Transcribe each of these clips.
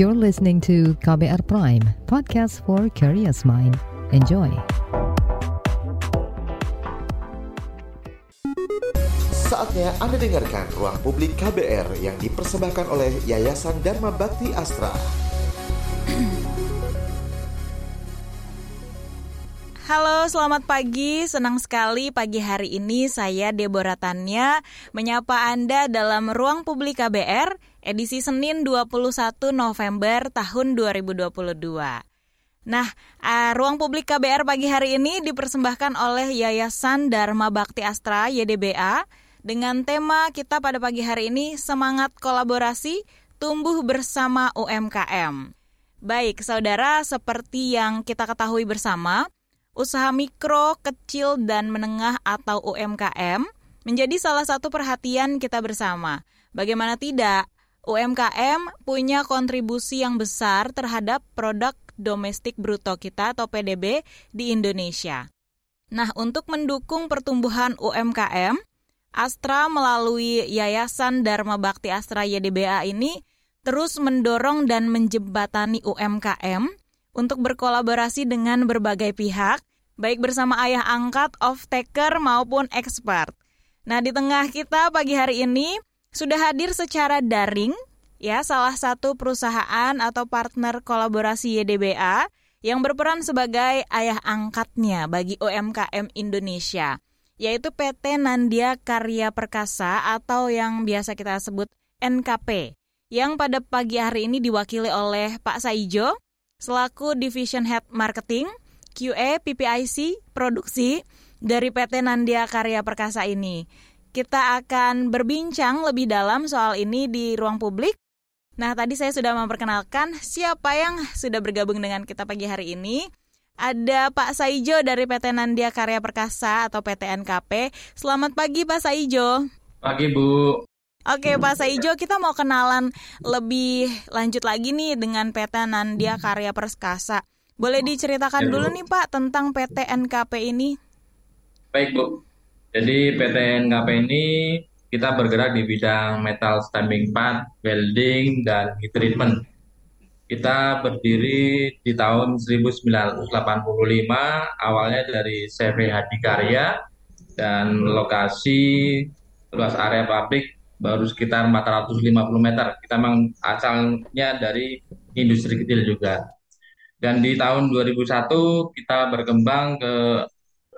You're listening to KBR Prime, podcast for curious mind. Enjoy. Saatnya Anda dengarkan Ruang Publik KBR yang dipersembahkan oleh Yayasan Dharma Bakti Astra. Halo, selamat pagi. Senang sekali pagi hari ini saya Deborah Tanya menyapa Anda dalam Ruang Publik KBR edisi Senin 21 November tahun 2022. Nah, uh, ruang publik KBR pagi hari ini dipersembahkan oleh Yayasan Dharma Bakti Astra YDBA dengan tema kita pada pagi hari ini semangat kolaborasi tumbuh bersama UMKM. Baik, saudara, seperti yang kita ketahui bersama, usaha mikro, kecil, dan menengah atau UMKM menjadi salah satu perhatian kita bersama. Bagaimana tidak, UMKM punya kontribusi yang besar terhadap produk domestik bruto kita atau PDB di Indonesia. Nah, untuk mendukung pertumbuhan UMKM, Astra melalui Yayasan Dharma Bakti Astra YDBA ini terus mendorong dan menjembatani UMKM untuk berkolaborasi dengan berbagai pihak, baik bersama ayah angkat, off-taker, maupun expert. Nah, di tengah kita pagi hari ini sudah hadir secara daring ya salah satu perusahaan atau partner kolaborasi YDBA yang berperan sebagai ayah angkatnya bagi UMKM Indonesia, yaitu PT Nandia Karya Perkasa atau yang biasa kita sebut NKP, yang pada pagi hari ini diwakili oleh Pak Saijo, selaku Division Head Marketing, QA, PPIC, Produksi dari PT Nandia Karya Perkasa ini. Kita akan berbincang lebih dalam soal ini di ruang publik. Nah, tadi saya sudah memperkenalkan siapa yang sudah bergabung dengan kita pagi hari ini. Ada Pak Saijo dari PT Nandia Karya Perkasa atau PT NKP. Selamat pagi Pak Saijo. Pagi Bu. Oke Pak Saijo, kita mau kenalan lebih lanjut lagi nih dengan PT Nandia Karya Perkasa. Boleh diceritakan ya, dulu nih Pak tentang PT NKP ini? Baik Bu. Jadi PT NKP ini kita bergerak di bidang metal stamping part, welding, dan heat treatment. Kita berdiri di tahun 1985, awalnya dari CV Hadi Karya, dan lokasi luas area pabrik baru sekitar 450 meter. Kita memang asalnya dari industri kecil juga. Dan di tahun 2001 kita berkembang ke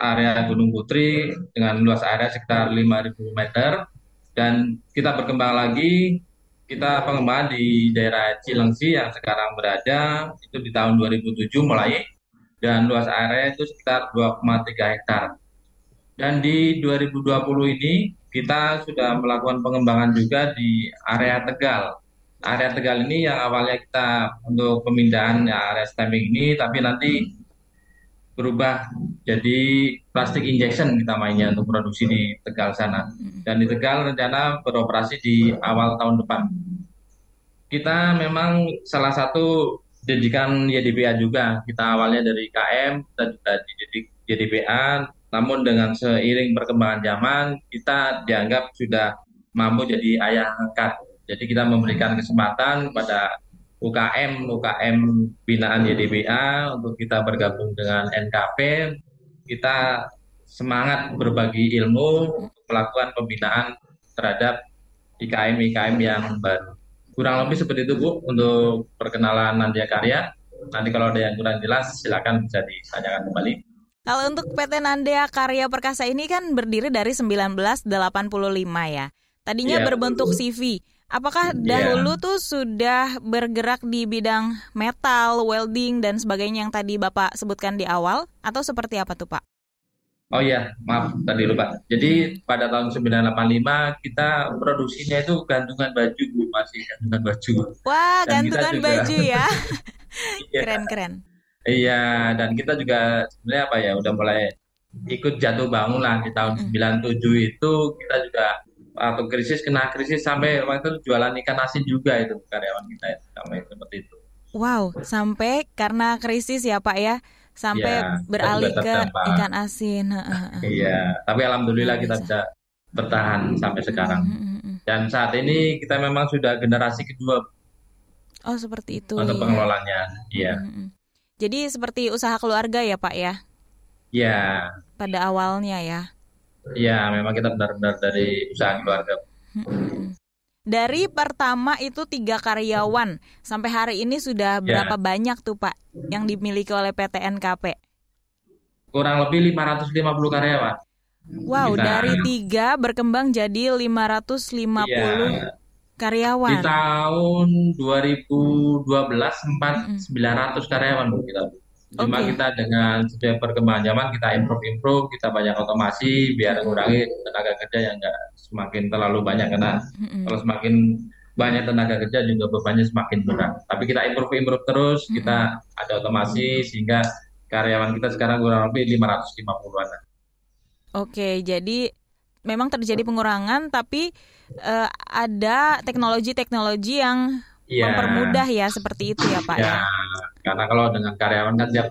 area Gunung Putri dengan luas area sekitar 5.000 meter. Dan kita berkembang lagi, kita pengembangan di daerah Cilengsi yang sekarang berada, itu di tahun 2007 mulai. Dan luas area itu sekitar 2,3 hektar. Dan di 2020 ini kita sudah melakukan pengembangan juga di area Tegal. Area Tegal ini yang awalnya kita untuk pemindahan ya, area stamping ini, tapi nanti berubah jadi plastik injection kita mainnya untuk produksi di Tegal sana. Dan di Tegal rencana beroperasi di awal tahun depan. Kita memang salah satu didikan YDBA juga. Kita awalnya dari KM, kita juga dididik YDBA, namun dengan seiring perkembangan zaman, kita dianggap sudah mampu jadi ayah angkat. Jadi kita memberikan kesempatan kepada UKM, UKM binaan YDBA untuk kita bergabung dengan NKP. Kita semangat berbagi ilmu untuk melakukan pembinaan terhadap IKM-IKM yang baru. Kurang lebih seperti itu Bu untuk perkenalan Nandia Karya. Nanti kalau ada yang kurang jelas silakan bisa ditanyakan kembali. Kalau untuk PT Nandea Karya Perkasa ini kan berdiri dari 1985 ya. Tadinya yeah. berbentuk CV. Apakah iya. dahulu yeah. tuh sudah bergerak di bidang metal, welding dan sebagainya yang tadi Bapak sebutkan di awal atau seperti apa tuh Pak? Oh iya, maaf tadi lupa. Jadi pada tahun 1985 kita produksinya itu gantungan baju Bu, masih gantungan baju. Wah, Dan gantungan juga, baju ya. Keren-keren. Iya, dan kita juga sebenarnya apa ya udah mulai ikut jatuh bangun lah di tahun mm. 97 itu kita juga atau krisis kena krisis sampai waktu itu jualan ikan asin juga itu karyawan kita ya, sampai seperti itu. Wow, sampai karena krisis ya Pak ya, sampai ya, beralih ke ikan asin. Iya, tapi alhamdulillah kita bisa bertahan sampai sekarang. Dan saat ini kita memang sudah generasi kedua Oh, seperti itu. Untuk ya. pengelolanya, iya. Mm-mm. Jadi seperti usaha keluarga ya, Pak ya? Iya, Pada awalnya ya. Iya. Memang kita benar-benar dari usaha keluarga. Dari pertama itu tiga karyawan sampai hari ini sudah Ya. berapa banyak tuh Pak yang dimiliki oleh PT NKP? Kurang lebih 550 karyawan. Wow, Kita- dari tiga berkembang jadi 550 Iya. Di karyawan. tahun 2012 sempat Mm-mm. 900 karyawan Bu kita. Cuma kita dengan setiap perkembangan zaman kita improve improve, kita banyak otomasi biar mengurangi tenaga kerja yang enggak semakin terlalu banyak karena Mm-mm. kalau semakin banyak tenaga kerja juga bebannya semakin berat. Tapi kita improve improve terus, kita ada otomasi sehingga karyawan kita sekarang kurang lebih 550-an. Oke, jadi memang terjadi pengurangan tapi eh, ada teknologi-teknologi yang Iya. mempermudah ya seperti itu ya Pak ya. Ya, karena kalau dengan karyawan kan tiap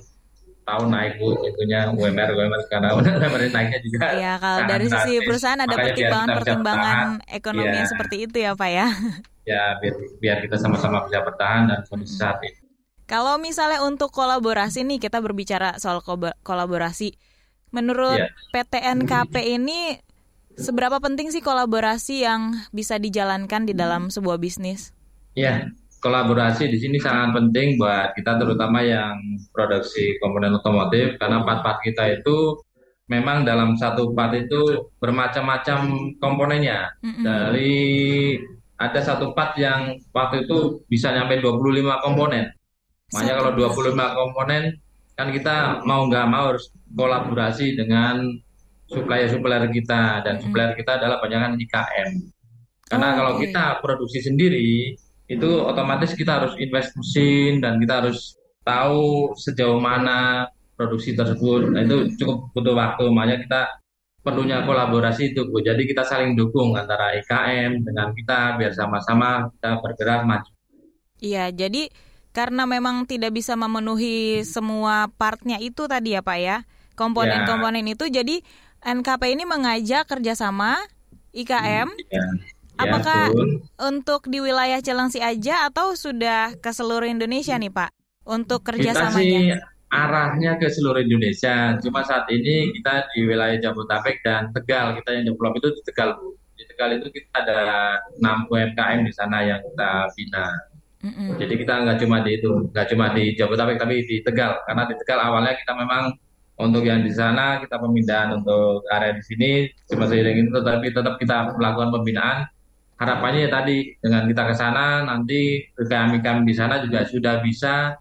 tahun naik bu, itunya UMR UMR karena UMR naiknya juga. Iya, kalau dari sisi perusahaan ada pertimbangan-pertimbangan bertahan, ekonomi Iya. seperti itu ya Pak ya. ya biar, biar kita sama-sama bisa bertahan dan kondisi saat ini. Kalau misalnya untuk kolaborasi nih kita berbicara soal kolaborasi. Menurut Iya. PT NKP ini seberapa penting sih kolaborasi yang bisa dijalankan di dalam sebuah bisnis? Ya, kolaborasi di sini sangat penting buat kita terutama yang produksi komponen otomotif karena part-part kita itu memang dalam satu part itu bermacam-macam komponennya. Dari ada satu part yang waktu itu bisa nyampe 25 komponen. Makanya kalau 25 komponen kan kita mau nggak mau harus kolaborasi dengan supplier-supplier kita dan supplier kita adalah kebanyakan IKM. Karena Oh, kalau kita produksi sendiri itu otomatis kita harus invest mesin dan kita harus tahu sejauh mana produksi tersebut. Nah, itu cukup butuh waktu. Makanya kita perlunya kolaborasi itu, Bu. Jadi kita saling dukung antara IKM dengan kita biar sama-sama kita bergerak maju. Iya, jadi karena memang tidak bisa memenuhi semua partnya itu tadi ya Pak ya, komponen-komponen itu, jadi NKP ini mengajak kerjasama IKM. Ya. Ya, Apakah betul. untuk di wilayah Cilengsi aja atau sudah ke seluruh Indonesia nih Pak untuk Kita kerjasamanya? sih arahnya ke seluruh Indonesia. Cuma saat ini kita di wilayah Jabodetabek dan Tegal. Kita yang develop itu di Tegal, Bu. Di Tegal itu kita ada 6 UMKM di sana yang kita bina. Mm-mm. Jadi kita nggak cuma di itu, nggak cuma di Jabodetabek tapi di Tegal. Karena di Tegal awalnya kita memang untuk yang di sana kita pemindahan untuk area di sini cuma seiring itu tetapi tetap kita melakukan pembinaan. Harapannya ya tadi dengan kita ke sana nanti kami-kami di sana juga sudah bisa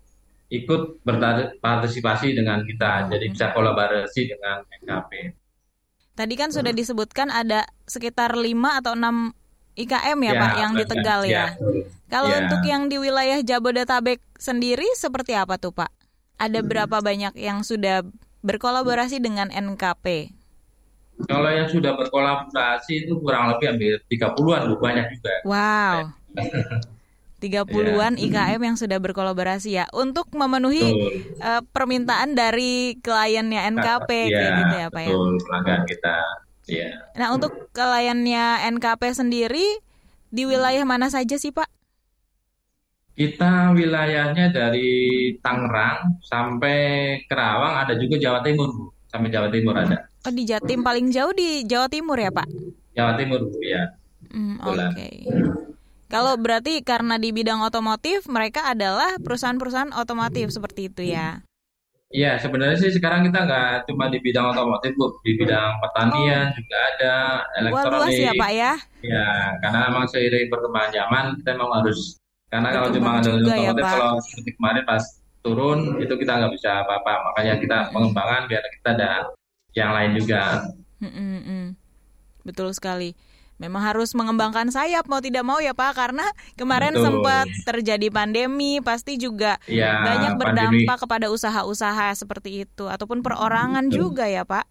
ikut berpartisipasi dengan kita. Jadi bisa kolaborasi dengan NKP. Tadi kan sudah disebutkan ada sekitar 5 atau 6 IKM ya, Pak yang di Tegal ya. Kalau Ya. untuk yang di wilayah Jabodetabek sendiri seperti apa tuh Pak? Ada berapa banyak yang sudah berkolaborasi dengan NKP? Kalau yang sudah berkolaborasi itu kurang lebih hampir 30-an, Bu. banyak juga. Wow. 30-an IKM yang sudah berkolaborasi ya untuk memenuhi Betul. eh, permintaan dari kliennya NKP Iya, kayak gitu ya Pak ya. betul, pelanggan kita. Iya. Nah, untuk kliennya NKP sendiri di wilayah mana saja sih Pak? Kita wilayahnya dari Tangerang sampai Kerawang, ada juga Jawa Timur. Sampai Jawa Timur ada. Oh, di Jatim paling jauh di Jawa Timur ya Pak? Jawa Timur, ya. Hmm, Betul. Oke. Kalau berarti karena di bidang otomotif mereka adalah perusahaan-perusahaan otomotif seperti itu ya. Iya, sebenarnya sih sekarang kita nggak cuma di bidang otomotif, Bu. Di bidang pertanian juga ada, Wah luas elektronik. ya Pak ya. Ya, karena memang seiring perkembangan zaman kita memang harus karena kalau cuma ada ya, otomotif Pak. kalau seperti kemarin pas turun itu kita nggak bisa apa-apa. Makanya kita pengembangan biar kita ada yang lain juga. Mm, mm. Betul sekali. Memang harus mengembangkan sayap mau tidak mau ya Pak karena kemarin Betul. sempat terjadi pandemi pasti juga Ya, banyak pandemi. berdampak kepada usaha-usaha seperti itu ataupun perorangan juga ya Pak.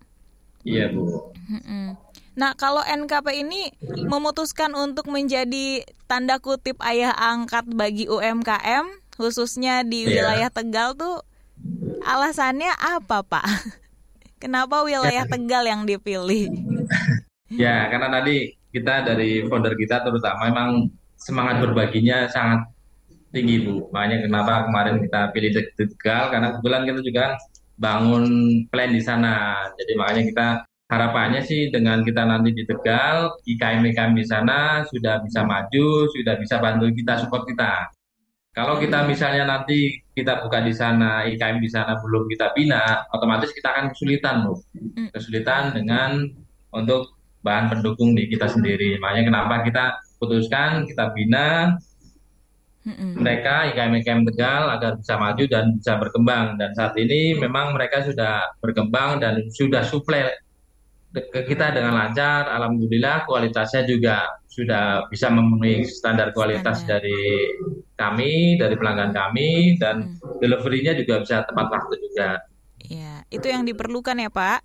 Iya, Bu. Mm-mm. Nah, kalau NKP ini memutuskan untuk menjadi tanda kutip ayah angkat bagi UMKM, khususnya di Iya. wilayah Tegal tuh, alasannya apa, Pak? Kenapa wilayah Ya. Tegal yang dipilih? Ya, karena tadi kita dari founder kita terutama memang semangat berbaginya sangat tinggi Bu. Makanya kenapa kemarin kita pilih Tegal karena kebetulan kita juga bangun plan di sana. Jadi makanya kita harapannya sih dengan kita nanti di Tegal, IKM-IKM di sana sudah bisa maju, sudah bisa bantu kita, support kita. Kalau kita misalnya nanti kita buka di sana, IKM di sana belum kita bina, otomatis kita akan kesulitan, Bu. Mm. Kesulitan dengan untuk bahan pendukung di kita sendiri. Makanya kenapa kita putuskan kita bina mereka IKM-IKM Tegal agar bisa maju dan bisa berkembang. Dan saat ini memang mereka sudah berkembang dan sudah suplai kita dengan lancar. Alhamdulillah kualitasnya juga sudah bisa memenuhi standar kualitas Standar. dari kami, dari pelanggan kami, dan Mm. deliverynya juga bisa tepat waktu juga. Ya, itu yang diperlukan ya Pak.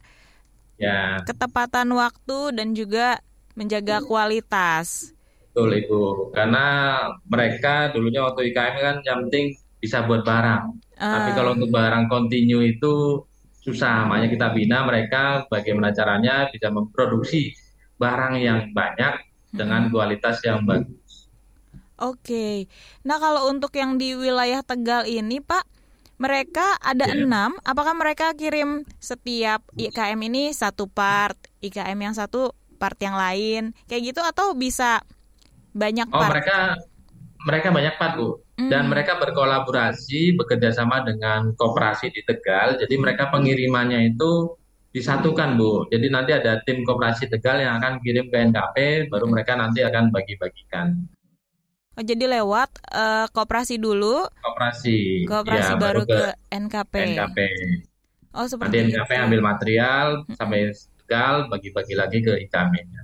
Ya, Ketepatan waktu dan juga menjaga kualitas. betul Ibu. Karena mereka dulunya waktu IKM kan yang penting bisa buat barang. Tapi Eh, kalau untuk barang kontinu itu susah, makanya kita bina mereka bagaimana caranya bisa memproduksi barang yang banyak dengan kualitas yang bagus. Oke. Nah, kalau untuk yang di wilayah Tegal ini, Pak, mereka ada Ya. enam. Apakah mereka kirim setiap IKM ini satu part, IKM yang satu part yang lain, kayak gitu atau bisa banyak Oh, part? mereka mereka banyak part, Bu. Dan Hmm. mereka berkolaborasi, bekerja sama dengan koperasi di Tegal. Jadi mereka pengirimannya itu disatukan, Bu. Jadi nanti ada tim koperasi Tegal yang akan kirim ke NKP, baru mereka nanti akan bagi-bagikan. Oh, jadi lewat eh, koperasi dulu, Koperasi, koperasi ya, baru ke ke NKP. NKP. Oh, Nanti seperti NKP itu. ambil material sampai Tegal, bagi-bagi lagi ke IKM-nya.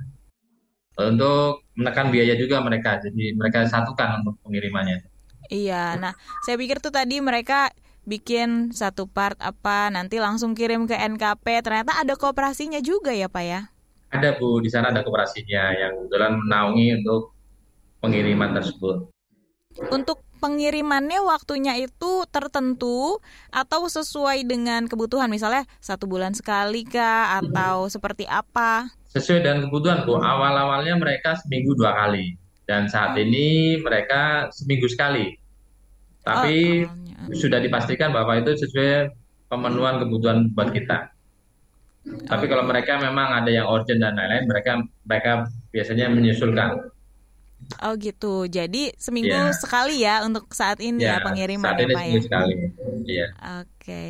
Untuk menekan biaya juga mereka, jadi mereka satukan untuk pengirimannya. Iya, nah saya pikir tuh tadi mereka bikin satu part apa, nanti langsung kirim ke NKP. Ternyata ada kooperasinya juga ya, Pak ya? Ada Bu, di sana ada koperasinya yang kebetulan menaungi untuk pengiriman tersebut. Untuk pengirimannya waktunya itu tertentu atau sesuai dengan kebutuhan, misalnya satu bulan sekali kah atau seperti apa? Sesuai dengan kebutuhan Bu, awal-awalnya mereka seminggu dua kali. Dan saat ini mereka seminggu sekali. Tapi Oh, sudah dipastikan bahwa itu sesuai pemenuhan kebutuhan buat kita. Tapi kalau mereka memang ada yang urgent dan lain-lain, mereka mereka biasanya menyusulkan. Oh gitu. Jadi seminggu Iya. sekali ya untuk saat ini ya, Ya, pengiriman saat ya ini Pak ya. seminggu sekali. Iya. Oke,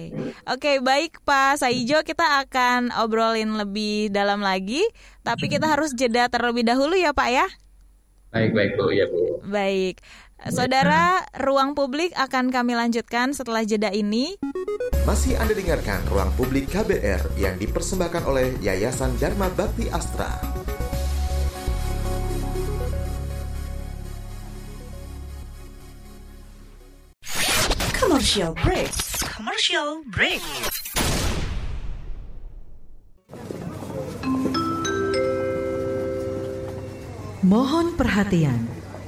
oke baik Pak Saijo kita akan obrolin lebih dalam lagi, tapi kita harus jeda terlebih dahulu ya Pak ya. Baik, baik Bu, ya Bu. Baik, saudara, ruang publik akan kami lanjutkan setelah jeda ini. Masih Anda dengarkan Ruang Publik KBR yang dipersembahkan oleh Yayasan Dharma Bakti Astra. Commercial break. Commercial break. Mohon perhatian,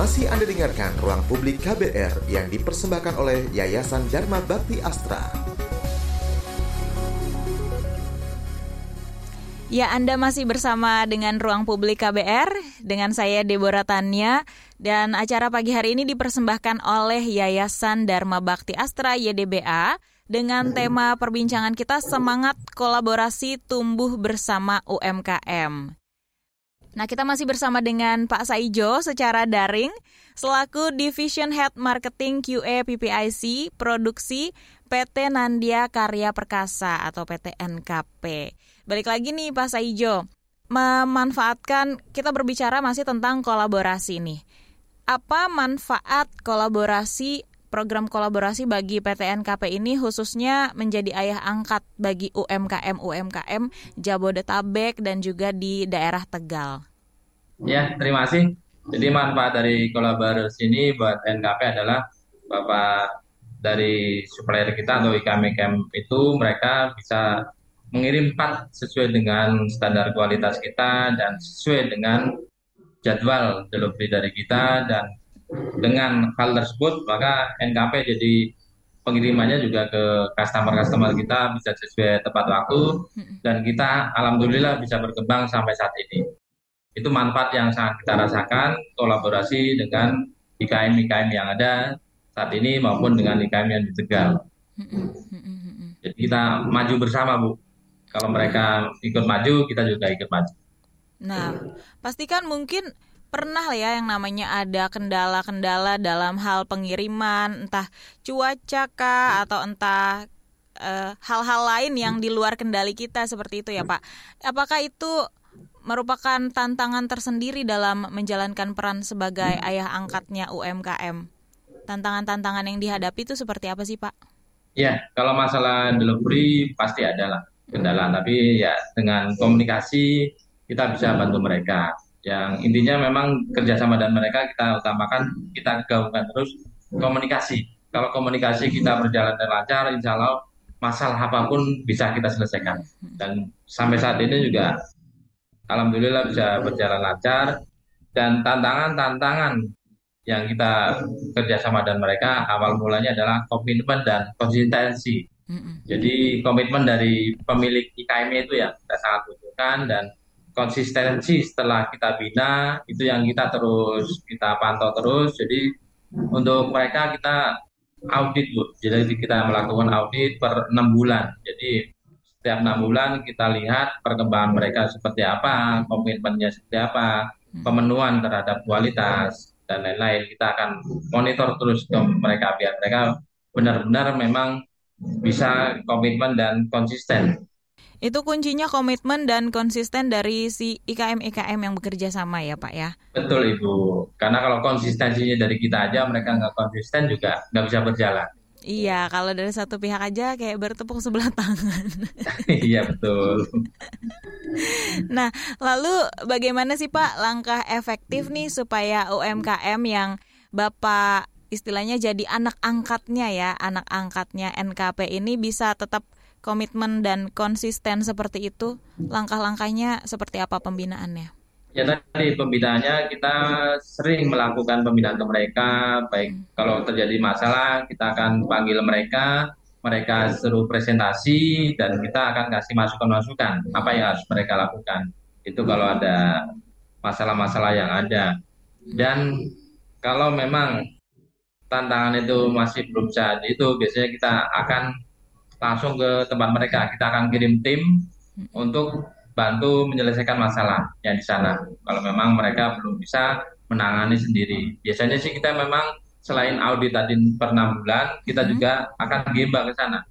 Masih Anda dengarkan Ruang Publik KBR yang dipersembahkan oleh Yayasan Dharma Bakti Astra. Ya, Anda masih bersama dengan Ruang Publik KBR dengan saya Deborah Tanya dan acara pagi hari ini dipersembahkan oleh Yayasan Dharma Bakti Astra YDBA dengan tema perbincangan kita semangat kolaborasi tumbuh bersama UMKM. Nah, kita masih bersama dengan Pak Saijo secara daring selaku Division Head Marketing QA PPIC Produksi PT Nandia Karya Perkasa atau PT NKP. Balik lagi nih Pak Saijo, memanfaatkan kita berbicara masih tentang kolaborasi nih. Apa manfaat kolaborasi program kolaborasi bagi PT NKP ini khususnya menjadi ayah angkat bagi UMKM UMKM Jabodetabek dan juga di daerah Tegal. Ya, terima kasih. Jadi manfaat dari kolaborasi ini buat NKP adalah Bapak dari supplier kita atau IKM-IKM itu mereka bisa mengirim part sesuai dengan standar kualitas kita dan sesuai dengan jadwal delivery dari kita dan dengan hal tersebut maka NKP jadi pengirimannya juga ke customer-customer kita bisa sesuai tepat waktu dan kita alhamdulillah bisa berkembang sampai saat ini. Itu manfaat yang sangat kita rasakan kolaborasi dengan IKM-IKM yang ada saat ini maupun dengan IKM yang di Tegal. Jadi kita maju bersama Bu. Kalau mereka ikut maju, kita juga ikut maju. Nah, pastikan mungkin pernah lah ya yang namanya ada kendala-kendala dalam hal pengiriman, entah cuaca kah atau entah eh, hal-hal lain yang di luar kendali kita seperti itu ya Pak. Apakah itu merupakan tantangan tersendiri dalam menjalankan peran sebagai ayah angkatnya UMKM? Tantangan-tantangan yang dihadapi itu seperti apa sih Pak? Ya, kalau masalah delivery pasti ada lah kendala, tapi ya dengan komunikasi kita bisa bantu mereka yang intinya memang kerjasama dan mereka kita utamakan kita gaungkan terus komunikasi. Kalau komunikasi kita berjalan dengan lancar insya Allah masalah apa pun bisa kita selesaikan. Dan sampai saat ini juga Alhamdulillah bisa berjalan lancar. Dan tantangan-tantangan yang kita kerjasama dan mereka awal mulanya adalah komitmen dan konsistensi. Jadi komitmen dari pemilik IKM itu ya kita sangat butuhkan dan konsistensi setelah kita bina itu yang kita terus kita pantau terus. Jadi untuk mereka kita audit bu. Jadi kita melakukan audit per enam bulan. Jadi setiap enam bulan kita lihat perkembangan mereka seperti apa komitmennya seperti apa pemenuhan terhadap kualitas dan lain-lain. Kita akan monitor terus ke mereka biar mereka benar-benar memang bisa komitmen dan konsisten itu kuncinya komitmen dan konsisten dari si IKM-IKM yang bekerja sama ya Pak ya? Betul Ibu. Karena kalau konsistensinya dari kita aja, mereka nggak konsisten juga nggak bisa berjalan. Iya, kalau dari satu pihak aja kayak bertepuk sebelah tangan. iya betul. nah, lalu bagaimana sih Pak langkah efektif nih supaya UMKM yang Bapak istilahnya jadi anak angkatnya ya, anak angkatnya NKP ini bisa tetap komitmen dan konsisten seperti itu, langkah-langkahnya seperti apa pembinaannya? Ya tadi pembinaannya kita sering melakukan pembinaan ke mereka, baik hmm. kalau terjadi masalah kita akan panggil mereka, mereka seru presentasi dan kita akan kasih masukan-masukan apa yang harus mereka lakukan. Itu kalau ada masalah-masalah yang ada. Dan kalau memang tantangan itu masih belum bisa itu biasanya kita akan langsung ke tempat mereka. Kita akan kirim tim untuk bantu menyelesaikan masalah yang di sana. Kalau memang mereka belum bisa menangani sendiri. Biasanya sih kita memang selain audit tadi per enam bulan, kita juga akan gimbal ke sana.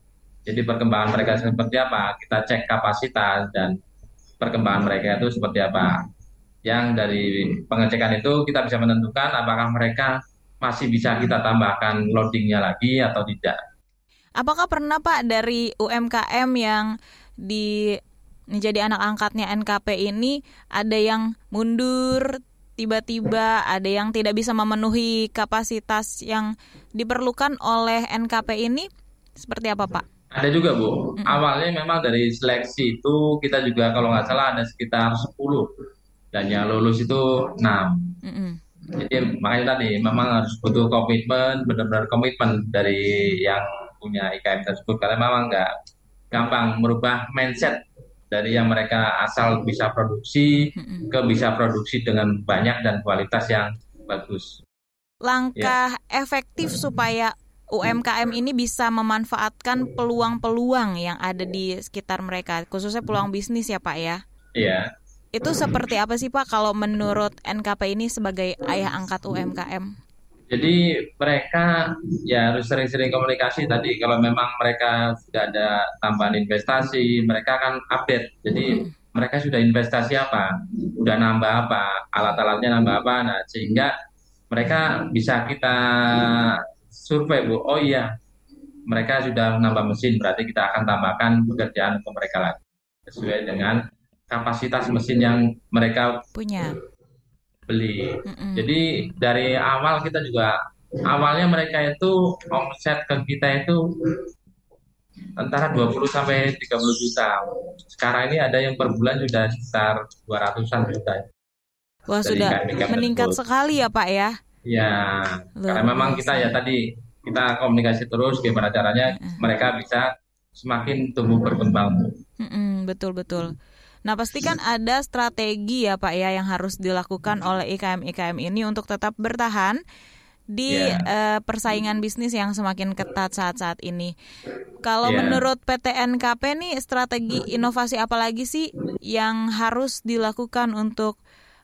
Jadi perkembangan mereka seperti apa, kita cek kapasitas dan perkembangan mereka itu seperti apa. Yang dari pengecekan itu kita bisa menentukan apakah mereka masih bisa kita tambahkan loadingnya lagi atau tidak. Apakah pernah Pak dari UMKM yang di menjadi anak angkatnya NKP ini ada yang mundur tiba-tiba, ada yang tidak bisa memenuhi kapasitas yang diperlukan oleh NKP ini? Seperti apa Pak? Ada juga Bu. Mm. Awalnya memang dari seleksi itu kita juga kalau nggak salah ada sekitar 10 dan yang lulus itu 6. Mm -mm. Jadi makanya tadi memang harus butuh komitmen, benar-benar komitmen dari yang punya IKM tersebut karena memang nggak gampang merubah mindset dari yang mereka asal bisa produksi ke bisa produksi dengan banyak dan kualitas yang bagus. Langkah ya. efektif supaya UMKM ini bisa memanfaatkan peluang-peluang yang ada di sekitar mereka, khususnya peluang bisnis ya Pak ya? Iya. Itu seperti apa sih Pak kalau menurut NKP ini sebagai ayah angkat UMKM? Jadi mereka ya harus sering-sering komunikasi tadi. Kalau memang mereka sudah ada tambahan investasi, mereka akan update. Jadi mereka sudah investasi apa, sudah nambah apa, alat-alatnya nambah apa. Nah sehingga mereka bisa kita survei bu. Oh iya, mereka sudah nambah mesin, berarti kita akan tambahkan pekerjaan untuk mereka lagi sesuai dengan kapasitas mesin yang mereka punya beli. Mm-mm. Jadi dari awal kita juga awalnya mereka itu omset ke kita itu antara 20 sampai 30 juta. Sekarang ini ada yang per bulan sudah sekitar 200-an juta. Wah, Dari sudah meningkat tersebut. sekali ya, Pak ya. Ya, Luar karena memang kita ya tadi kita komunikasi terus gimana caranya mereka bisa semakin tumbuh berkembang. Bu. Mm-mm, betul betul. Nah pasti kan ada strategi ya Pak ya yang harus dilakukan oleh IKM-IKM ini untuk tetap bertahan di Ya. eh, persaingan bisnis yang semakin ketat saat-saat ini. Kalau Ya. menurut PTNKP nih strategi inovasi apa lagi sih yang harus dilakukan untuk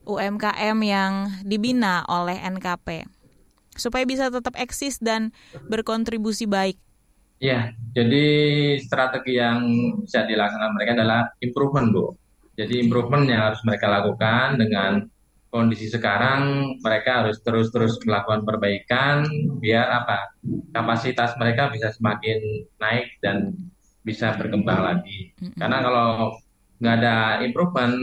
UMKM yang dibina oleh NKP supaya bisa tetap eksis dan berkontribusi baik? Ya, jadi strategi yang bisa dilakukan mereka adalah improvement, Bu. Jadi improvement yang harus mereka lakukan dengan kondisi sekarang, mereka harus terus-terus melakukan perbaikan biar apa? Kapasitas mereka bisa semakin naik dan bisa berkembang lagi. Karena kalau nggak ada improvement,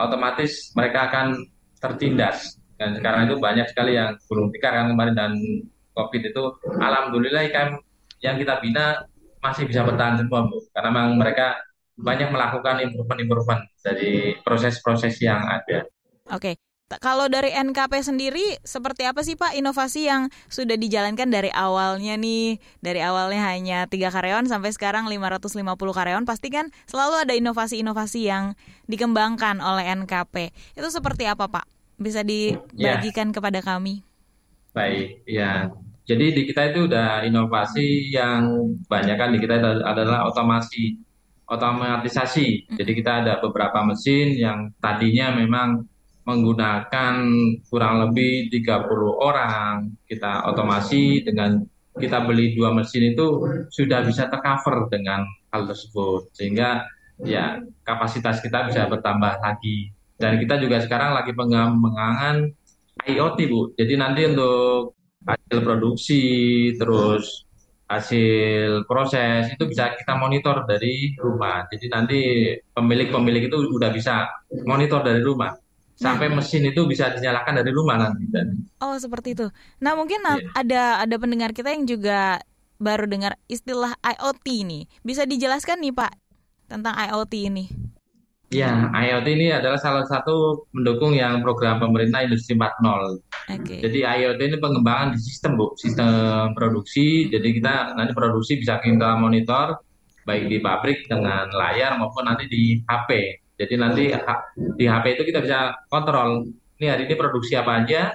otomatis mereka akan tertindas. Dan sekarang itu banyak sekali yang gulung tikar kan kemarin dan COVID itu, alhamdulillah IKM yang kita bina masih bisa bertahan semua, Bu. Karena memang mereka banyak melakukan improvement-improvement dari proses-proses yang ada. Oke, T- kalau dari NKP sendiri seperti apa sih Pak inovasi yang sudah dijalankan dari awalnya nih? Dari awalnya hanya tiga karyawan sampai sekarang 550 karyawan, pasti kan selalu ada inovasi-inovasi yang dikembangkan oleh NKP. Itu seperti apa Pak? Bisa dibagikan kepada kami? Baik, ya. Jadi di kita itu udah inovasi yang banyak kan di kita adalah otomasi, otomatisasi. Jadi kita ada beberapa mesin yang tadinya memang menggunakan kurang lebih 30 orang. Kita otomasi dengan kita beli dua mesin itu sudah bisa tercover dengan hal tersebut. Sehingga ya kapasitas kita bisa bertambah lagi. Dan kita juga sekarang lagi pengembangan IoT, Bu. Jadi nanti untuk hasil produksi, terus hasil proses itu bisa kita monitor dari rumah. Jadi nanti pemilik-pemilik itu udah bisa monitor dari rumah. Sampai mesin itu bisa dinyalakan dari rumah nanti. Dan Oh, seperti itu. Nah, mungkin na- Iya. ada ada pendengar kita yang juga baru dengar istilah IoT nih. Bisa dijelaskan nih, Pak, tentang IoT ini? Ya, IoT ini adalah salah satu mendukung yang program pemerintah Industri 4.0. Oke. Jadi IoT ini pengembangan di sistem, Bu, sistem produksi. Jadi kita nanti produksi bisa kita monitor baik di pabrik dengan layar maupun nanti di HP. Jadi nanti di HP itu kita bisa kontrol. Ini hari ini produksi apa aja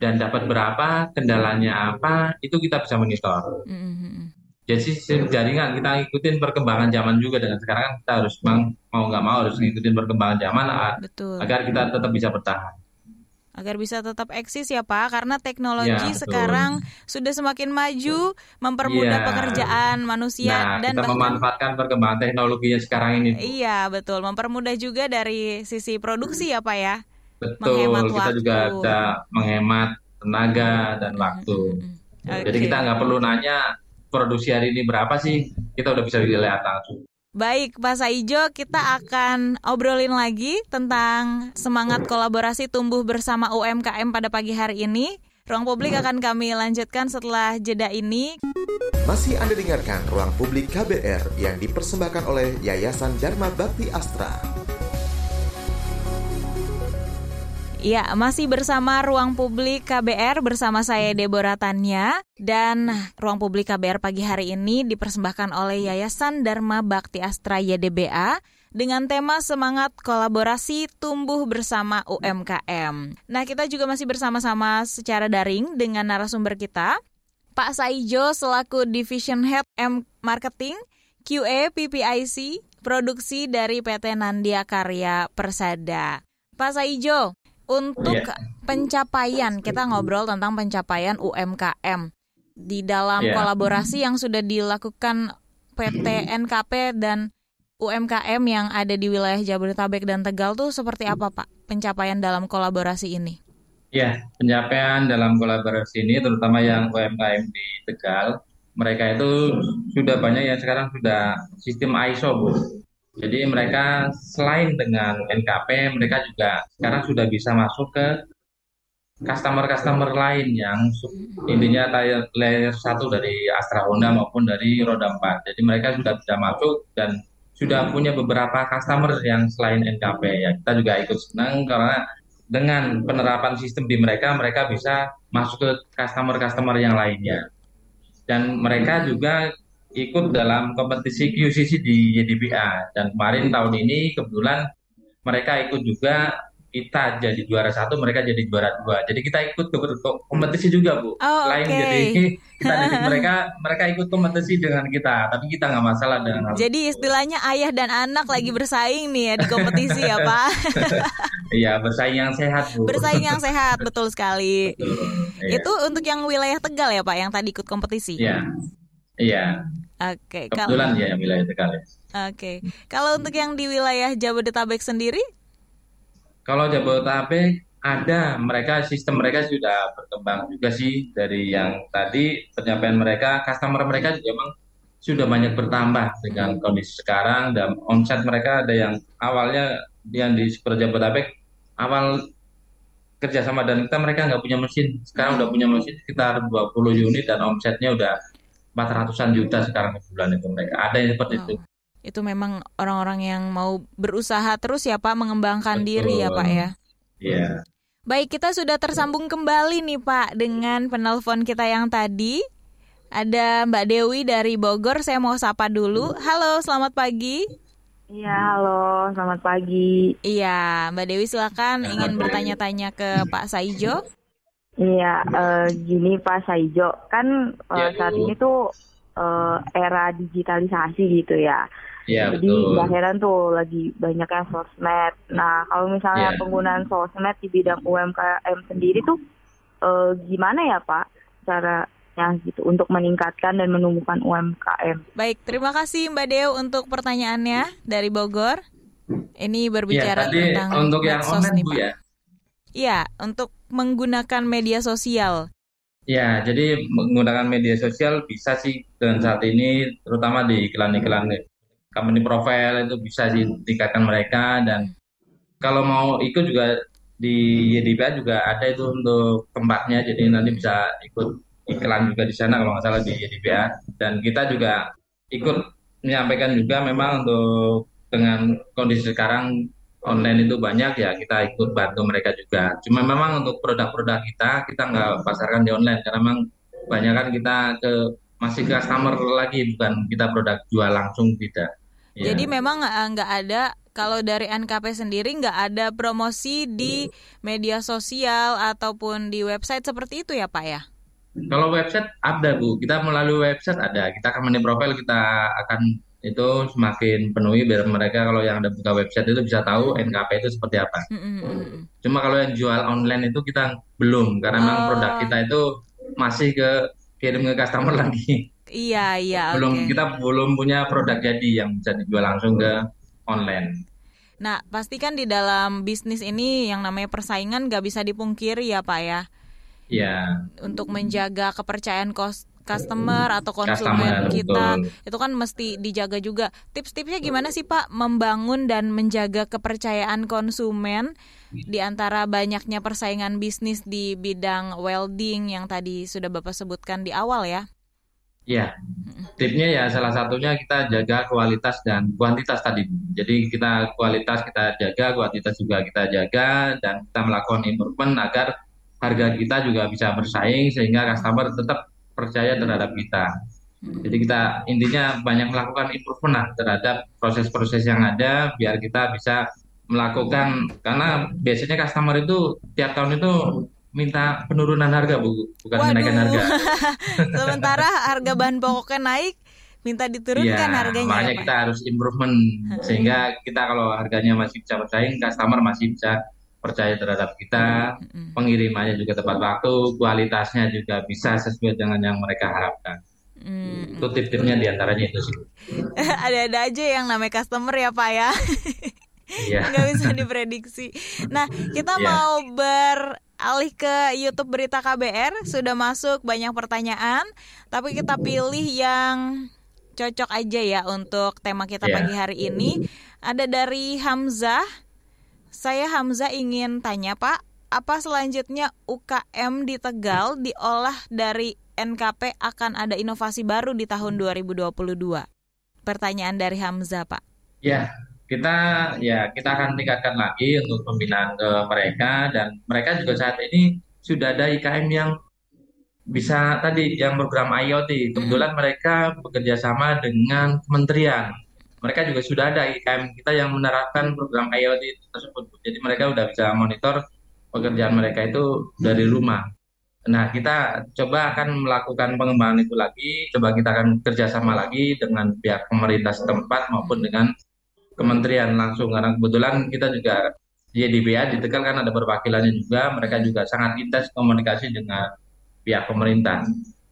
dan dapat berapa, kendalanya apa, itu kita bisa monitor. Mm, mm, mm. Jadi sistem jaringan kita ikutin perkembangan zaman juga dengan sekarang kan kita harus memang mau nggak mau harus ngikutin perkembangan zaman Betul. agar kita tetap bisa bertahan. agar bisa tetap eksis ya Pak karena teknologi Ya, sekarang sudah semakin maju mempermudah Iya. pekerjaan manusia Nah, dan kita bahkan memanfaatkan perkembangan teknologinya sekarang ini. Bu. iya betul mempermudah juga dari sisi produksi ya Pak ya Betul, menghemat kita juga waktu. bisa menghemat tenaga dan waktu. Oke. Jadi kita nggak perlu nanya produksi hari ini berapa sih, kita udah bisa lihat langsung. Baik, Pak Saijo, kita akan obrolin lagi tentang semangat kolaborasi tumbuh bersama UMKM pada pagi hari ini. Ruang publik akan kami lanjutkan setelah jeda ini. Masih Anda dengarkan Ruang Publik KBR yang dipersembahkan oleh Yayasan Dharma Bakti Astra. Ya, masih bersama Ruang Publik KBR bersama saya Deborah Tanya dan Ruang Publik KBR pagi hari ini dipersembahkan oleh Yayasan Dharma Bakti Astra YDBA dengan tema semangat kolaborasi tumbuh bersama UMKM. Nah, kita juga masih bersama-sama secara daring dengan narasumber kita, Pak Saijo selaku Division Head M Marketing QA PPIC produksi dari PT Nandia Karya Persada. Pak Saijo, untuk Iya. pencapaian kita ngobrol tentang pencapaian UMKM di dalam Iya. kolaborasi yang sudah dilakukan PT NKP dan UMKM yang ada di wilayah Jabodetabek dan Tegal tuh seperti apa Pak pencapaian dalam kolaborasi ini? Ya, pencapaian dalam kolaborasi ini, terutama yang UMKM di Tegal, mereka itu sudah banyak yang sekarang sudah sistem ISO, Bu. Jadi mereka selain dengan NKP, mereka juga sekarang sudah bisa masuk ke customer-customer lain yang intinya layer satu dari Astra Honda maupun dari roda 4. Jadi mereka sudah bisa masuk dan sudah punya beberapa customer yang selain NKP ya. Kita juga ikut senang karena dengan penerapan sistem di mereka, mereka bisa masuk ke customer-customer yang lainnya. Dan mereka juga ikut dalam kompetisi QCC di YDBA. Dan kemarin tahun ini kebetulan mereka ikut juga kita jadi juara satu, mereka jadi juara dua. Jadi kita ikut ke kompetisi juga, Bu. Oh, Selain oke. jadi kita didik mereka, mereka ikut kompetisi dengan kita. Tapi kita nggak masalah dengan hal Jadi istilahnya ayah dan anak lagi bersaing nih ya di kompetisi ya Pak. Iya, bersaing yang sehat, Bu. Bersaing yang sehat, betul sekali. Betul. Iya. Itu untuk yang wilayah Tegal ya Pak yang tadi ikut kompetisi. Iya. Iya. Oke, kalau Kebetulan ya wilayah Tegal ya. Oke. Kalau untuk yang di wilayah Jabodetabek sendiri? Kalau Jabodetabek ada, mereka sistem mereka sudah berkembang juga sih dari yang tadi penyampaian mereka, customer mereka juga memang sudah banyak bertambah dengan kondisi sekarang dan omset mereka ada yang awalnya yang di Super Jabodetabek awal kerjasama dan kita mereka nggak punya mesin, sekarang udah punya mesin sekitar 20 unit dan omsetnya udah 400-an juta sekarang di bulan itu mereka. Ada yang seperti itu. Oh, itu memang orang-orang yang mau berusaha terus ya Pak mengembangkan Betul. diri ya Pak ya. Iya. Baik, kita sudah tersambung kembali nih Pak dengan penelpon kita yang tadi. Ada Mbak Dewi dari Bogor, saya mau sapa dulu. Halo, selamat pagi. Iya, halo, selamat pagi. Iya, Mbak Dewi silakan ingin bertanya-tanya ke Pak Saijo. Iya, eh, gini Pak Saijo, kan eh, Iya, saat ini tuh eh, era digitalisasi gitu ya. Iya, Jadi betul. nggak heran tuh lagi banyak yang sosmed. Nah, kalau misalnya Iya. penggunaan sosmed di bidang UMKM sendiri tuh eh, gimana ya Pak caranya gitu untuk meningkatkan dan menumbuhkan UMKM? Baik, terima kasih Mbak Dew untuk pertanyaannya dari Bogor. Ini Iya, berbicara tadi tentang untuk yang online nih, Bu Pak. ya. Iya, untuk menggunakan media sosial. Ya, jadi menggunakan media sosial bisa sih. Dan saat ini terutama di iklan-iklan company profile itu bisa sih tingkatkan mereka. Dan kalau mau ikut juga di YDPA juga ada itu untuk tempatnya. Jadi nanti bisa ikut iklan juga di sana kalau nggak salah di YDPA dan kita juga ikut menyampaikan juga memang untuk dengan kondisi sekarang online itu banyak ya kita ikut bantu mereka juga. Cuma memang untuk produk-produk kita kita nggak pasarkan di online karena memang banyak kan kita ke masih ke customer lagi bukan kita produk jual langsung tidak. Ya. Jadi memang eh, nggak ada kalau dari NKP sendiri nggak ada promosi di media sosial ataupun di website seperti itu ya Pak ya? Kalau website ada Bu, kita melalui website ada. Kita company profile kita akan itu semakin penuhi biar mereka kalau yang ada buka website itu bisa tahu NKP itu seperti apa. Mm, mm, mm, mm. Cuma kalau yang jual online itu kita belum karena memang Oh. produk kita itu masih ke kirim ke customer lagi. Iya iya belum oke. kita belum punya produk jadi yang bisa dijual langsung ke online. Nah pastikan di dalam bisnis ini yang namanya persaingan nggak bisa dipungkiri ya Pak ya. Ya, Untuk menjaga kepercayaan kos customer atau konsumen Customer, kita betul. itu kan mesti dijaga juga. Tips-tipsnya gimana sih Pak membangun dan menjaga kepercayaan konsumen di antara banyaknya persaingan bisnis di bidang welding yang tadi sudah Bapak sebutkan di awal ya? ya. Tipnya ya salah satunya kita jaga kualitas dan kuantitas tadi. Jadi kita kualitas kita jaga, kuantitas juga kita jaga dan kita melakukan improvement agar harga kita juga bisa bersaing sehingga customer tetap percaya terhadap kita. Jadi kita intinya banyak melakukan improvement lah terhadap proses-proses yang ada biar kita bisa melakukan karena biasanya customer itu tiap tahun itu minta penurunan harga bu, bukan kenaikan harga. Sementara harga bahan pokoknya naik, minta diturunkan Iya, harganya makanya ya, Pak. kita harus improvement sehingga kita kalau harganya masih bisa bersaing, customer masih bisa percaya terhadap kita, pengirimannya juga tepat waktu, kualitasnya juga bisa sesuai dengan yang mereka harapkan. Mm. Itu tip-tipnya di antaranya itu sih. Ada-ada aja yang namanya customer ya Pak ya. Iya. nggak bisa diprediksi. Nah, kita Iya. mau beralih ke YouTube Berita KBR. Sudah masuk banyak pertanyaan, tapi kita pilih yang cocok aja ya untuk tema kita Iya. pagi hari ini. Ada dari Hamzah. Saya Hamzah ingin tanya Pak, apa selanjutnya UKM di Tegal diolah dari NKP akan ada inovasi baru di tahun 2022? Pertanyaan dari Hamzah, Pak. Ya, kita ya kita akan tingkatkan lagi untuk pembinaan ke mereka dan mereka juga saat ini sudah ada IKM yang bisa tadi yang program IoT. Kebetulan mereka bekerja sama dengan kementerian. Mereka juga sudah ada IKM kita yang menerapkan program IoT tersebut. Jadi mereka sudah bisa monitor pekerjaan mereka itu dari rumah. Nah, kita coba akan melakukan pengembangan itu lagi, coba kita akan kerjasama lagi dengan pihak pemerintah setempat maupun dengan kementerian langsung, karena kebetulan kita juga YDBA di Tegal kan ada perwakilannya juga, mereka juga sangat intens komunikasi dengan pihak pemerintah.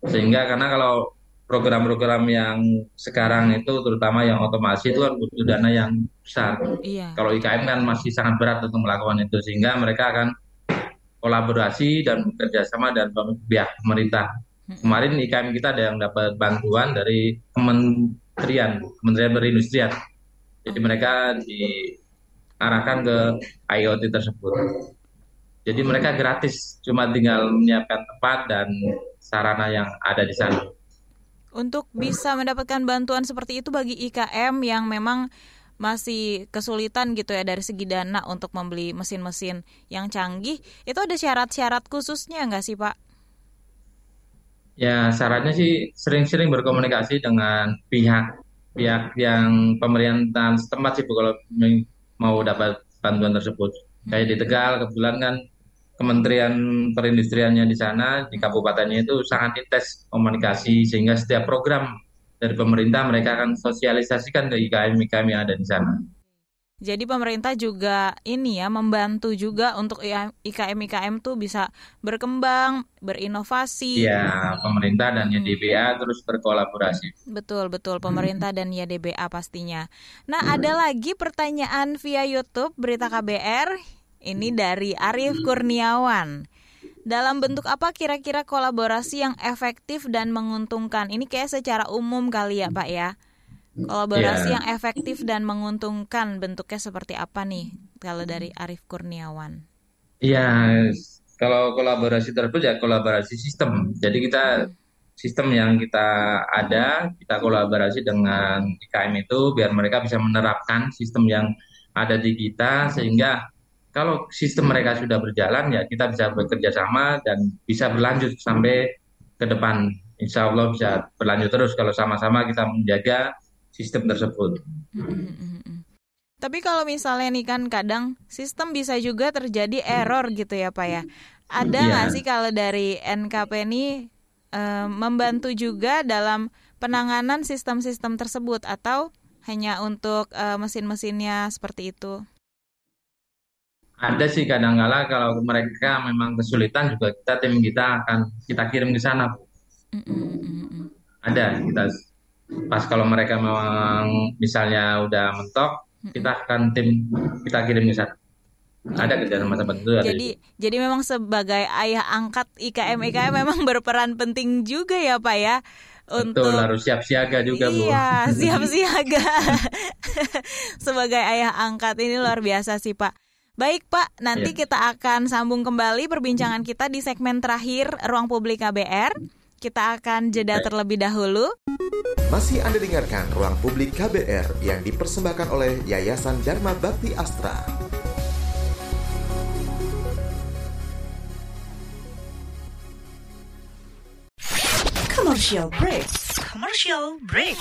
Sehingga karena kalau program-program yang sekarang itu terutama yang otomasi itu kan butuh dana yang besar. Iya. Kalau IKM kan masih sangat berat untuk melakukan itu, sehingga mereka akan kolaborasi dan bekerja sama dan pihak pemerintah. Kemarin IKM kita ada yang dapat bantuan dari kementerian, Kementerian Perindustrian. Jadi mereka diarahkan ke IoT tersebut. Jadi mereka gratis, cuma tinggal menyiapkan tempat dan sarana yang ada di sana. Untuk bisa mendapatkan bantuan seperti itu bagi IKM yang memang masih kesulitan gitu ya dari segi dana untuk membeli mesin-mesin yang canggih, itu ada syarat-syarat khususnya nggak sih Pak? Ya syaratnya sih sering-sering berkomunikasi dengan pihak pihak yang pemerintahan setempat sih Bu kalau mau dapat bantuan tersebut. Kayak di Tegal kebetulan kan Kementerian Perindustriannya di sana di kabupatennya itu sangat intens komunikasi sehingga setiap program dari pemerintah mereka akan sosialisasikan ke IKM-IKM yang ada di sana. Jadi pemerintah juga ini ya membantu juga untuk IKM-IKM tuh bisa berkembang, berinovasi. Iya, pemerintah dan YDBA terus berkolaborasi. Betul, betul. Pemerintah dan YDBA pastinya. Nah, ada lagi pertanyaan via YouTube Berita KBR. Ini dari Arif Kurniawan. Dalam bentuk apa kira-kira kolaborasi yang efektif dan menguntungkan? Ini kayak secara umum kali ya Pak ya. Kolaborasi yeah. yang efektif dan menguntungkan bentuknya seperti apa nih kalau dari Arif Kurniawan? Iya, kalau kolaborasi tersebut ya kolaborasi sistem. Jadi kita sistem yang kita ada, kita kolaborasi dengan IKM itu biar mereka bisa menerapkan sistem yang ada di kita sehingga kalau sistem mereka sudah berjalan ya kita bisa bekerja sama dan bisa berlanjut sampai ke depan. Insya Allah bisa berlanjut terus kalau sama-sama kita menjaga sistem tersebut. Tapi kalau misalnya nih kan kadang sistem bisa juga terjadi error gitu ya Pak ya. Ada iya. nggak yeah. sih kalau dari NKP ini e, membantu juga dalam penanganan sistem-sistem tersebut atau hanya untuk e, mesin-mesinnya seperti itu? Ada sih kadang-kala kalau mereka memang kesulitan juga kita tim kita akan kita kirim ke sana. Ada kita. Pas kalau mereka memang misalnya udah mentok kita akan tim kita kirim ke sana. Ada kerja sama teman itu jadi jadi memang sebagai ayah angkat IKM IKM memang berperan penting juga ya pak ya? Untuk Betul, harus siap siaga juga iya, bu. Iya siap siaga sebagai ayah angkat ini luar biasa sih pak Baik Pak, nanti ya. kita akan sambung kembali perbincangan kita di segmen terakhir Ruang Publik KBR. Kita akan jeda Baik. terlebih dahulu. Masih Anda dengarkan Ruang Publik KBR yang dipersembahkan oleh Yayasan Dharma Bakti Astra. Commercial break. Commercial break.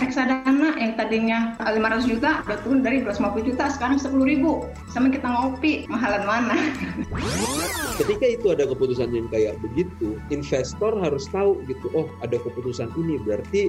reksadana yang tadinya 500 juta udah turun dari 250 juta sekarang 10 ribu. Sama kita ngopi mahalan mana? Ketika itu ada keputusan yang kayak begitu investor harus tahu gitu oh ada keputusan ini berarti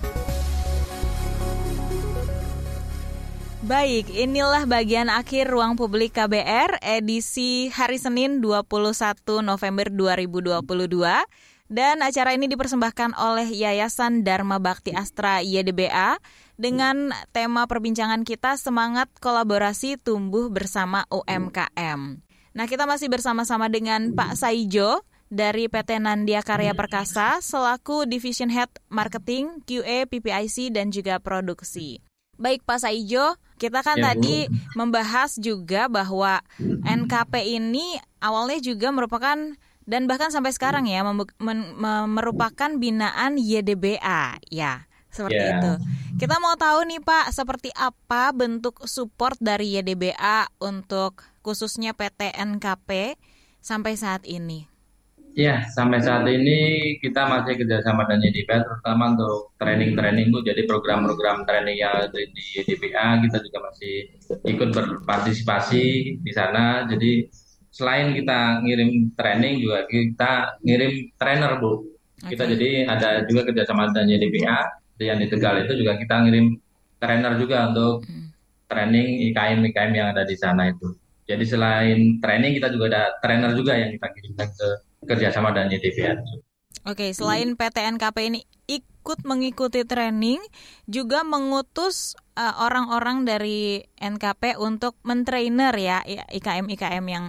Baik, inilah bagian akhir Ruang Publik KBR edisi hari Senin 21 November 2022. Dan acara ini dipersembahkan oleh Yayasan Dharma Bakti Astra YDBA dengan tema perbincangan kita Semangat Kolaborasi Tumbuh Bersama UMKM. Nah, kita masih bersama-sama dengan Pak Saijo dari PT Nandia Karya Perkasa selaku Division Head Marketing, QA, PPIC dan juga produksi. Baik Pak Saijo, kita kan Ya, Bu. tadi membahas juga bahwa NKP ini awalnya juga merupakan dan bahkan sampai sekarang ya merupakan binaan YDBA ya seperti Ya. itu. Kita mau tahu nih Pak, seperti apa bentuk support dari YDBA untuk khususnya PT NKP sampai saat ini? Ya, sampai saat ini kita masih kerjasama dengan YDBA, terutama untuk training-training Bu. Jadi program-program training yang ada di YDBA kita juga masih ikut berpartisipasi di sana. Jadi selain kita ngirim training juga kita ngirim trainer Bu. Kita jadi ada juga kerjasama dengan YDBA yang di Tegal itu juga kita ngirim trainer juga untuk training IKM-IKM yang ada di sana itu. Jadi selain training kita juga ada trainer juga yang kita kirimkan ke kerjasama dengan YDBA. Oke, selain PT NKP ini ikut mengikuti training, juga mengutus uh, orang-orang dari NKP untuk mentrainer ya IKM-IKM yang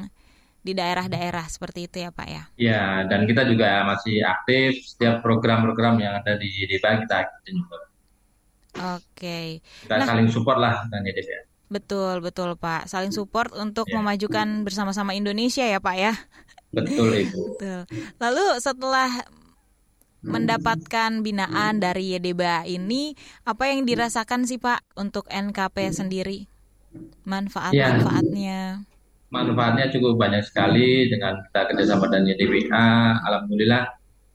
di daerah-daerah seperti itu ya Pak ya. Ya, dan kita juga masih aktif setiap program-program yang ada di YDBA kita ikutin juga. Oke. Kita Nah, saling support lah dengan YDBA. betul betul Pak, saling support untuk memajukan bersama-sama Indonesia ya Pak ya. Betul Ibu. Betul. Lalu setelah mendapatkan binaan dari YDBA ini, apa yang dirasakan sih Pak untuk NKP sendiri? Manfaat-manfaatnya. Manfaatnya cukup banyak sekali dengan kita kerjasama dengan YDBA. Alhamdulillah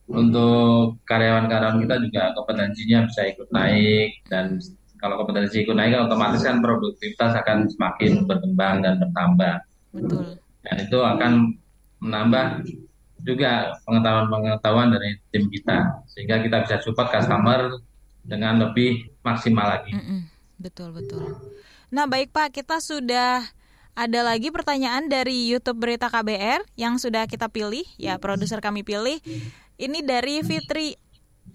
untuk karyawan-karyawan kita juga kompetensinya bisa ikut naik dan kalau kompetensi ikut naik otomatis kan produktivitas akan semakin berkembang dan bertambah. Betul. Dan itu akan menambah juga pengetahuan-pengetahuan dari tim kita sehingga kita bisa support customer dengan lebih maksimal lagi. Betul betul. Nah baik Pak, kita sudah ada lagi pertanyaan dari YouTube Berita KBR yang sudah kita pilih, ya produser kami pilih. Ini dari Fitri.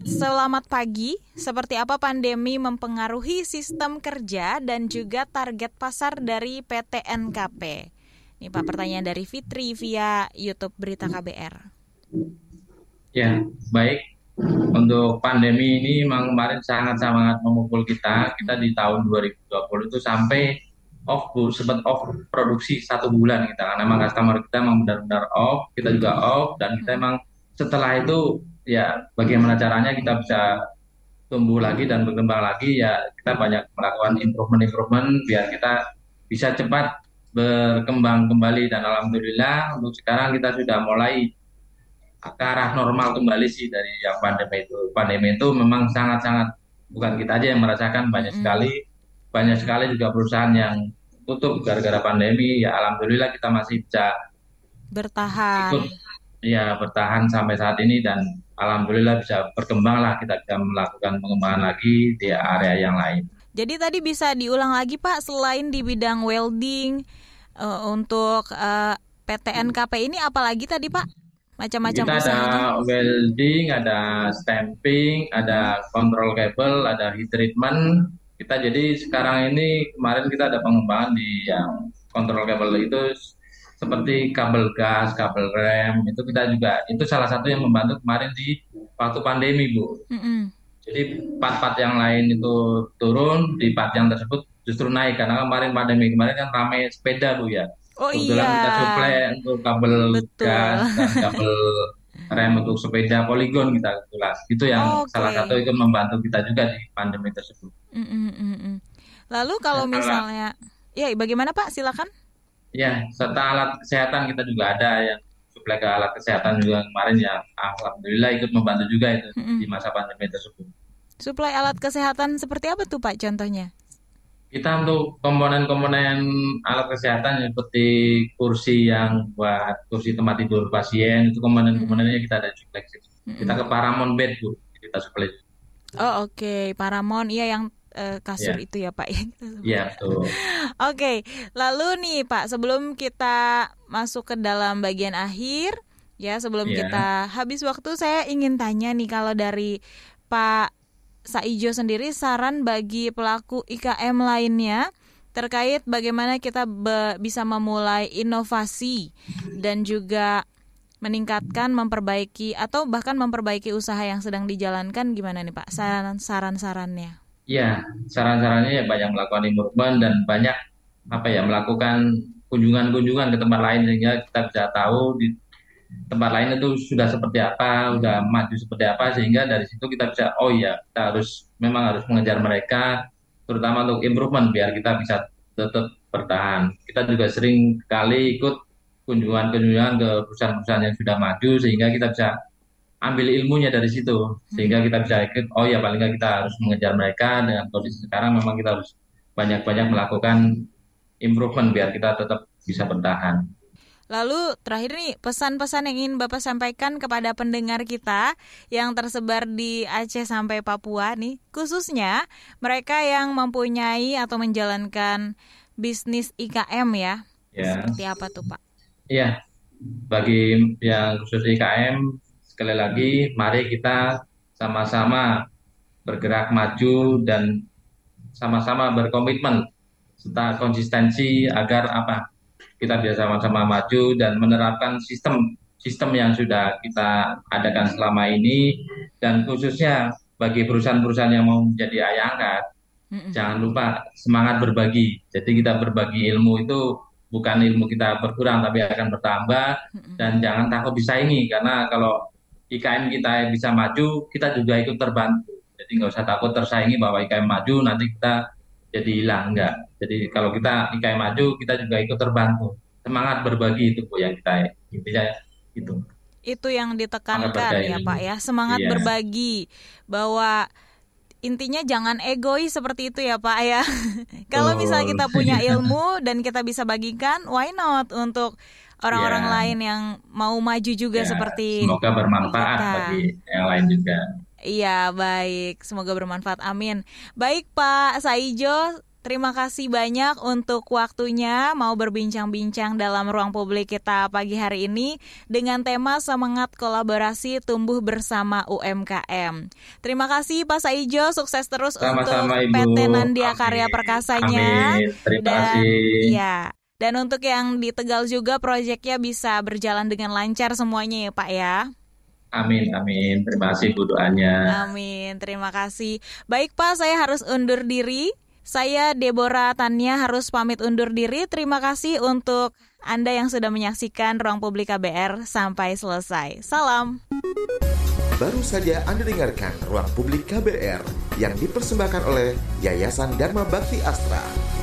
Selamat pagi. Seperti apa pandemi mempengaruhi sistem kerja dan juga target pasar dari PT NKP? Ini Pak pertanyaan dari Fitri via YouTube Berita KBR. Ya, baik. Untuk pandemi ini memang kemarin sangat-sangat memukul kita. Kita di tahun 2020 itu sampai off bu, sempat off produksi satu bulan kita karena memang customer kita memang benar-benar off, kita juga off dan kita emang setelah itu ya bagaimana caranya kita bisa tumbuh lagi dan berkembang lagi ya kita banyak melakukan improvement-improvement biar kita bisa cepat berkembang kembali dan alhamdulillah untuk sekarang kita sudah mulai ke arah normal kembali sih dari yang pandemi itu. Pandemi itu memang sangat-sangat bukan kita aja yang merasakan banyak sekali banyak sekali juga perusahaan yang tutup gara-gara pandemi. Ya alhamdulillah kita masih bisa Bertahan. ikut ya bertahan sampai saat ini dan alhamdulillah bisa berkembang lah kita bisa melakukan pengembangan lagi di area yang lain. Jadi tadi bisa diulang lagi Pak, selain di bidang welding eh, untuk eh, PT NKP ini apalagi tadi Pak? Macam-macam Kita ada welding, ada stamping, ada control cable, ada heat treatment. Kita jadi sekarang ini kemarin kita ada pengembangan di yang control cable itu seperti kabel gas, kabel rem itu kita juga itu salah satu yang membantu kemarin di waktu pandemi bu. Mm-mm. Jadi part-part yang lain itu turun, di part yang tersebut justru naik karena kemarin pandemi kemarin kan ramai sepeda bu ya. Oh Kebetulan iya. kita suplai untuk kabel Betul. gas dan kabel rem untuk sepeda poligon kita ulas. Itu yang Oke. salah satu itu membantu kita juga di pandemi tersebut. Mm, mm, mm, mm. Lalu kalau Setelah- misalnya, ya bagaimana Pak? Silakan. Ya, serta alat kesehatan kita juga ada yang suplai ke alat kesehatan juga kemarin ya alhamdulillah ikut membantu juga itu Mm-mm. di masa pandemi tersebut. Suplai alat kesehatan seperti apa tuh Pak contohnya? Kita untuk komponen-komponen alat kesehatan seperti kursi yang buat kursi tempat tidur pasien itu komponen-komponennya kita ada suplai situ. Kita ke Paramount Bed Bu, kita suplai. Oh oke, Paramount, iya yang eh, kasur Iya. itu ya Pak ya. Iya, betul. Oke, lalu nih Pak, sebelum kita masuk ke dalam bagian akhir, ya sebelum Iya. kita habis waktu, saya ingin tanya nih kalau dari Pak Saijo sendiri saran bagi pelaku IKM lainnya terkait bagaimana kita be- bisa memulai inovasi dan juga meningkatkan, memperbaiki atau bahkan memperbaiki usaha yang sedang dijalankan gimana nih Pak? Saran saran-sarannya. Iya, saran-sarannya ya banyak melakukan improvement dan banyak apa ya melakukan kunjungan-kunjungan ke tempat lain sehingga kita bisa tahu di tempat lain itu sudah seperti apa, udah maju seperti apa sehingga dari situ kita bisa oh iya kita harus memang harus mengejar mereka terutama untuk improvement biar kita bisa tetap bertahan. Kita juga sering kali ikut kunjungan-kunjungan ke perusahaan-perusahaan yang sudah maju sehingga kita bisa ambil ilmunya dari situ sehingga kita bisa ikut oh ya paling nggak kita harus mengejar mereka dengan kondisi sekarang memang kita harus banyak-banyak melakukan improvement biar kita tetap bisa bertahan. Lalu terakhir nih pesan-pesan yang ingin Bapak sampaikan kepada pendengar kita yang tersebar di Aceh sampai Papua nih, khususnya mereka yang mempunyai atau menjalankan bisnis IKM ya. Ya. Seperti apa tuh Pak? Iya, bagi yang khusus IKM sekali lagi mari kita sama-sama bergerak maju dan sama-sama berkomitmen serta konsistensi agar apa kita bisa sama-sama maju dan menerapkan sistem sistem yang sudah kita adakan selama ini dan khususnya bagi perusahaan-perusahaan yang mau menjadi ayah angkat jangan lupa semangat berbagi. Jadi kita berbagi ilmu itu bukan ilmu kita berkurang tapi akan bertambah dan jangan takut disaingi karena kalau IKM kita bisa maju kita juga ikut terbantu. Jadi nggak usah takut tersaingi bahwa IKM maju nanti kita jadi hilang. Enggak jadi kalau kita IKM maju kita juga ikut terbantu. Semangat berbagi itu bu yang kita intinya itu. Itu yang ditekankan ya Pak ya, semangat Iya. berbagi bahwa intinya jangan egois seperti itu ya Pak ya. Kalau misalnya kita punya ilmu dan kita bisa bagikan, why not untuk orang-orang Iya. lain yang mau maju juga Ya, seperti semoga bermanfaat kita. bagi yang lain juga Iya, baik. Semoga bermanfaat. Amin. Baik, Pak Saijo. Terima kasih banyak untuk waktunya mau berbincang-bincang dalam ruang publik kita pagi hari ini dengan tema semangat kolaborasi tumbuh bersama UMKM. Terima kasih Pak Saijo, sukses terus Sama-sama, untuk Ibu. PT Nandia Amin. Karya Perkasanya. Amin. Terima Dan kasih. iya. Dan untuk yang di Tegal juga proyeknya bisa berjalan dengan lancar semuanya ya Pak ya. Amin, amin. Terima kasih bu doanya. Amin, terima kasih. Baik Pak, saya harus undur diri. Saya Deborah Tania harus pamit undur diri. Terima kasih untuk Anda yang sudah menyaksikan Ruang Publik KBR sampai selesai. Salam. Baru saja Anda dengarkan Ruang Publik KBR yang dipersembahkan oleh Yayasan Dharma Bakti Astra.